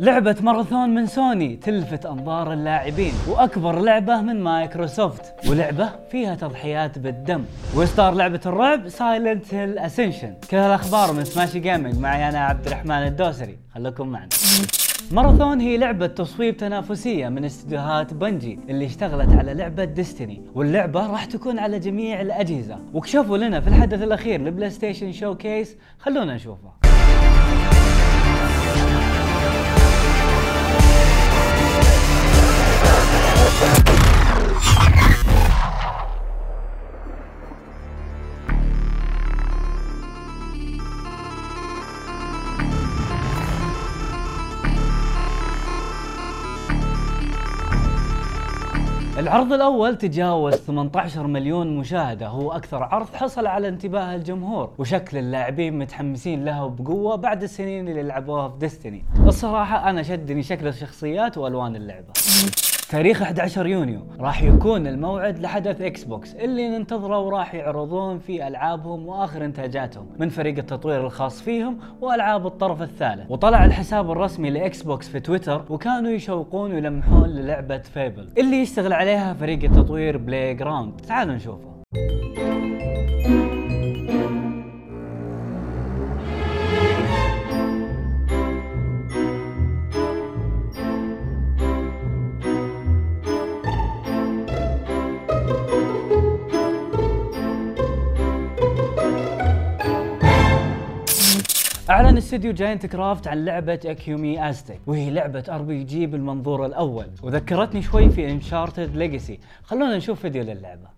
لعبة ماراثون من سوني تلفت أنظار اللاعبين وأكبر لعبة من مايكروسوفت ولعبة فيها تضحيات بالدم. واصدار لعبة الرعب Silent Hill Ascension كل الأخبار من سماشي جيمنج معي أنا عبد الرحمن الدوسري. خليكم معنا. ماراثون هي لعبة تصويب تنافسية من استديوهات Bungie اللي اشتغلت على لعبة Destiny واللعبة راح تكون على جميع الأجهزة. وكشفوا لنا في الحدث الأخير ل PlayStation Showcase خلونا نشوفه العرض الأول تجاوز 18 مليون مشاهدة. هو أكثر عرض حصل على انتباه الجمهور وشكل اللاعبين متحمسين له بقوة بعد السنين اللي لعبوها في Destiny الصراحة أنا شدني شكل الشخصيات وألوان اللعبة. تاريخ 11 يونيو راح يكون الموعد لحدث Xbox اللي ننتظره وراح يعرضون فيه ألعابهم وآخر إنتاجاتهم من فريق التطوير الخاص فيهم وألعاب الطرف الثالث. وطلع الحساب الرسمي ل Xbox في تويتر وكانوا يشوقون ويلمحون للعبة Fable اللي يشتغل عليها فريق التطوير Playground تعالوا نشوفه. أعلن استوديو Giantscraft عن لعبة Ecumene Aztec وهي لعبة RPG بالمنظور الأول. وذكرتني شوي في Uncharted Legacy خلونا نشوف فيديو للعبة.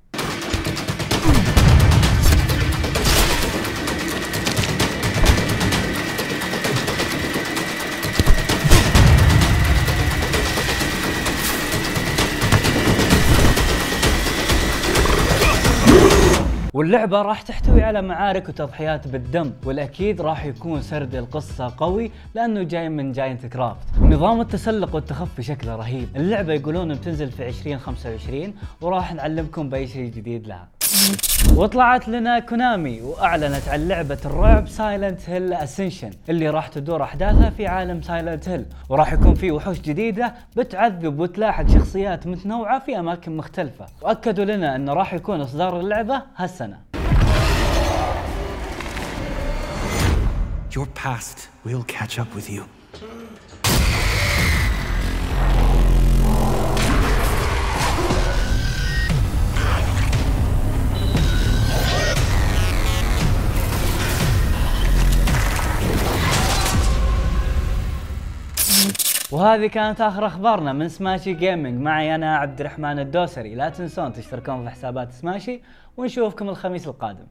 واللعبة راح تحتوي على معارك وتضحيات بالدم والأكيد راح يكون سرد القصة قوي لأنه جاي من Giantscraft نظام التسلق والتخفي شكله رهيب. اللعبة يقولون بتنزل في 2025 وراح نعلمكم بأي شيء جديد لها. وطلعت لنا Konami وأعلنت عن لعبة الرعب Silent Hill Ascension اللي راح تدور أحداثها في عالم Silent Hill وراح يكون في وحوش جديدة بتعذب وتلاحق شخصيات متنوعة في أماكن مختلفة. وأكدوا لنا انه راح يكون إصدار اللعبة هالسنة Your past will catch up with you. وهذه كانت آخر أخبارنا من سماشي جيمنج معي أنا عبد الرحمن الدوسري. لا تنسون تشتركون في حسابات سماشي ونشوفكم الخميس القادم.